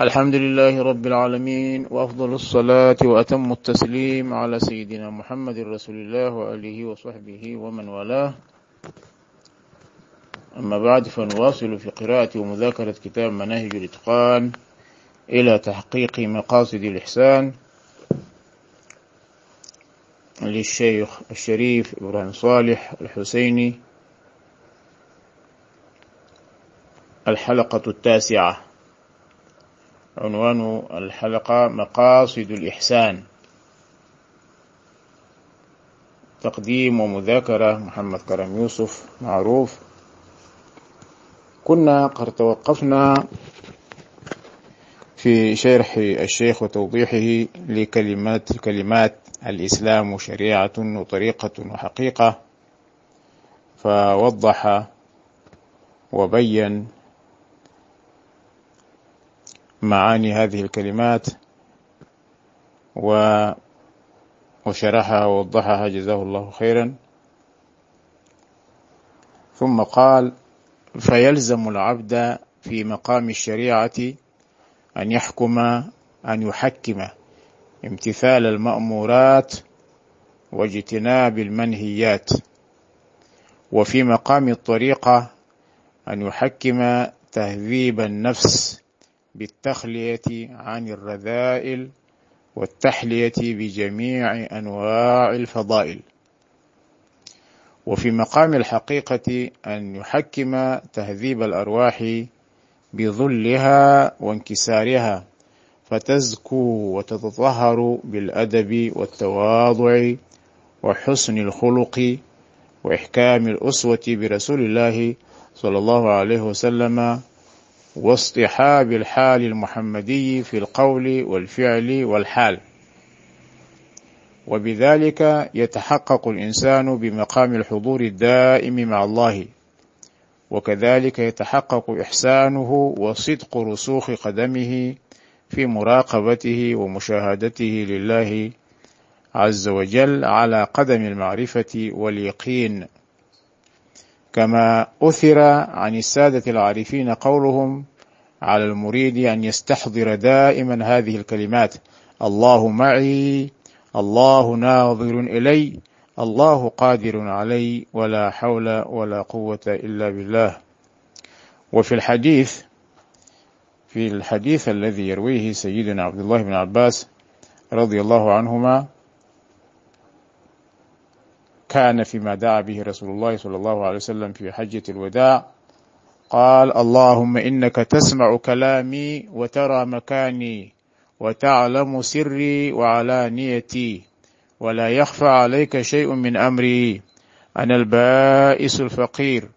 الحمد لله رب العالمين وأفضل الصلاة وأتم التسليم على سيدنا محمد رسول الله وآله وصحبه ومن والاه. أما بعد فنواصل في قراءة ومذاكرة كتاب مناهج الإتقان إلى تحقيق مقاصد الإحسان للشيخ الشريف إبراهيم صالح الحسيني الحلقة التاسعة. عنوان الحلقة مقاصد الإحسان. تقديم ومذاكرة محمد كرم يوسف معروف. كنا قد توقفنا في شرح الشيخ وتوضيحه لكلمات كلمات الإسلام شريعة وطريقة وحقيقة فوضح وبين معاني هذه الكلمات وشرحها ووضحها جزاه الله خيرا. ثم قال فيلزم العبد في مقام الشريعة أن يحكم أن يحكم امتثال المأمورات واجتناب المنهيات وفي مقام الطريقة أن يحكم تهذيب النفس بالتخلية عن الرذائل والتحلية بجميع أنواع الفضائل. وفي مقام الحقيقة أن يحكم تهذيب الأرواح بظلها وانكسارها فتزكو وتتطهر بالأدب والتواضع وحسن الخلق وإحكام الأسوة برسول الله صلى الله عليه وسلم واصطحاب الحال المحمدي في القول والفعل والحال. وبذلك يتحقق الإنسان بمقام الحضور الدائم مع الله. وكذلك يتحقق إحسانه وصدق رسوخ قدمه في مراقبته ومشاهدته لله عز وجل على قدم المعرفة واليقين. كما أثر عن السادة العارفين قولهم على المريد أن يستحضر دائما هذه الكلمات. الله معي الله ناظر إلي الله قادر علي ولا حول ولا قوة إلا بالله. وفي الحديث في الحديث الذي يرويه سيدنا عبد الله بن عباس رضي الله عنهما كان فيما دعا به رسول الله صلى الله عليه وسلم في حجة الوداع قال اللهم إنك تسمع كلامي وترى مكاني وتعلم سري وعلانيتي ولا يخفى عليك شيء من أمري. أنا البائس الفقير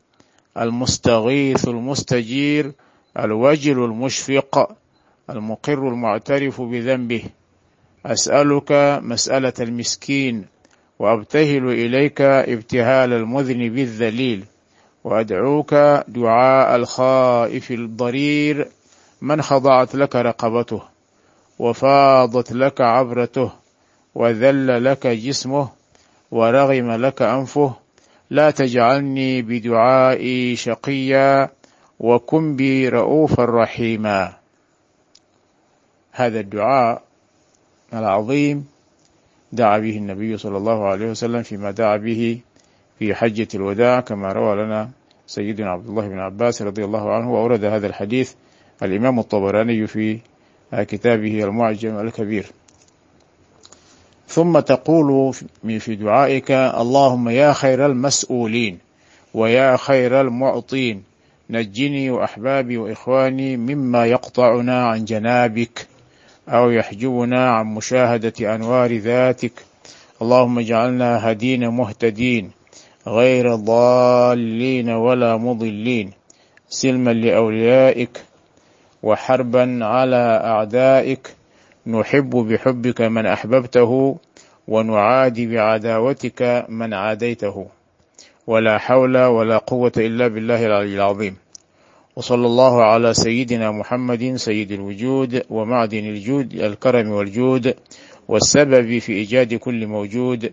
المستغيث المستجير الوجل المشفق المقر المعترف بذنبه. أسألك مسألة المسكين وأبتهل إليك ابتهال المذنب الذليل. وأدعوك دعاء الخائف الضرير من خضعت لك رقبته وفاضت لك عبرته وذل لك جسمه ورغم لك أنفه لا تجعلني بدعائي شقيا وكن بي رؤوفا رحيما. هذا الدعاء العظيم دعا به النبي صلى الله عليه وسلم فيما دعا به في حجة الوداع كما روى لنا سيدنا عبد الله بن عباس رضي الله عنه وأورد هذا الحديث الإمام الطبراني في كتابه المعجم الكبير. ثم تقول في دعائك اللهم يا خير المسؤولين ويا خير المعطين نجني وأحبابي وإخواني مما يقطعنا عن جنابك أو يحجبنا عن مشاهدة أنوار ذاتك. اللهم اجعلنا هدين مهتدين. غير ضالين ولا مضلين. سلما لأوليائك وحربا على أعدائك. نحب بحبك من أحببته ونعادي بعداوتك من عاديته. ولا حول ولا قوة إلا بالله العلي العظيم. وصلى الله على سيدنا محمد سيد الوجود ومعدن الجود الكرم والجود والسبب في إيجاد كل موجود.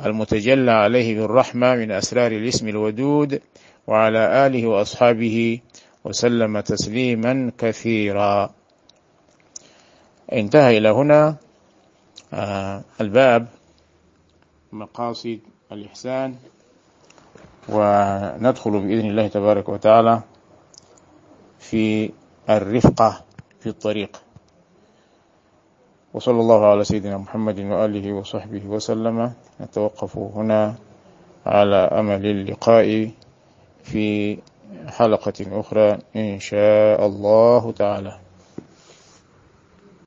المتجلى عليه بالرحمة من أسرار الاسم الودود وعلى آله وأصحابه وسلم تسليما كثيرا. انتهى إلى هنا الباب مقاصد الإحسان وندخل بإذن الله تبارك وتعالى في الرفقة في الطريق. وصلى الله على سيدنا محمد وآله وصحبه وسلم. نتوقف هنا على أمل اللقاء في حلقة أخرى إن شاء الله تعالى.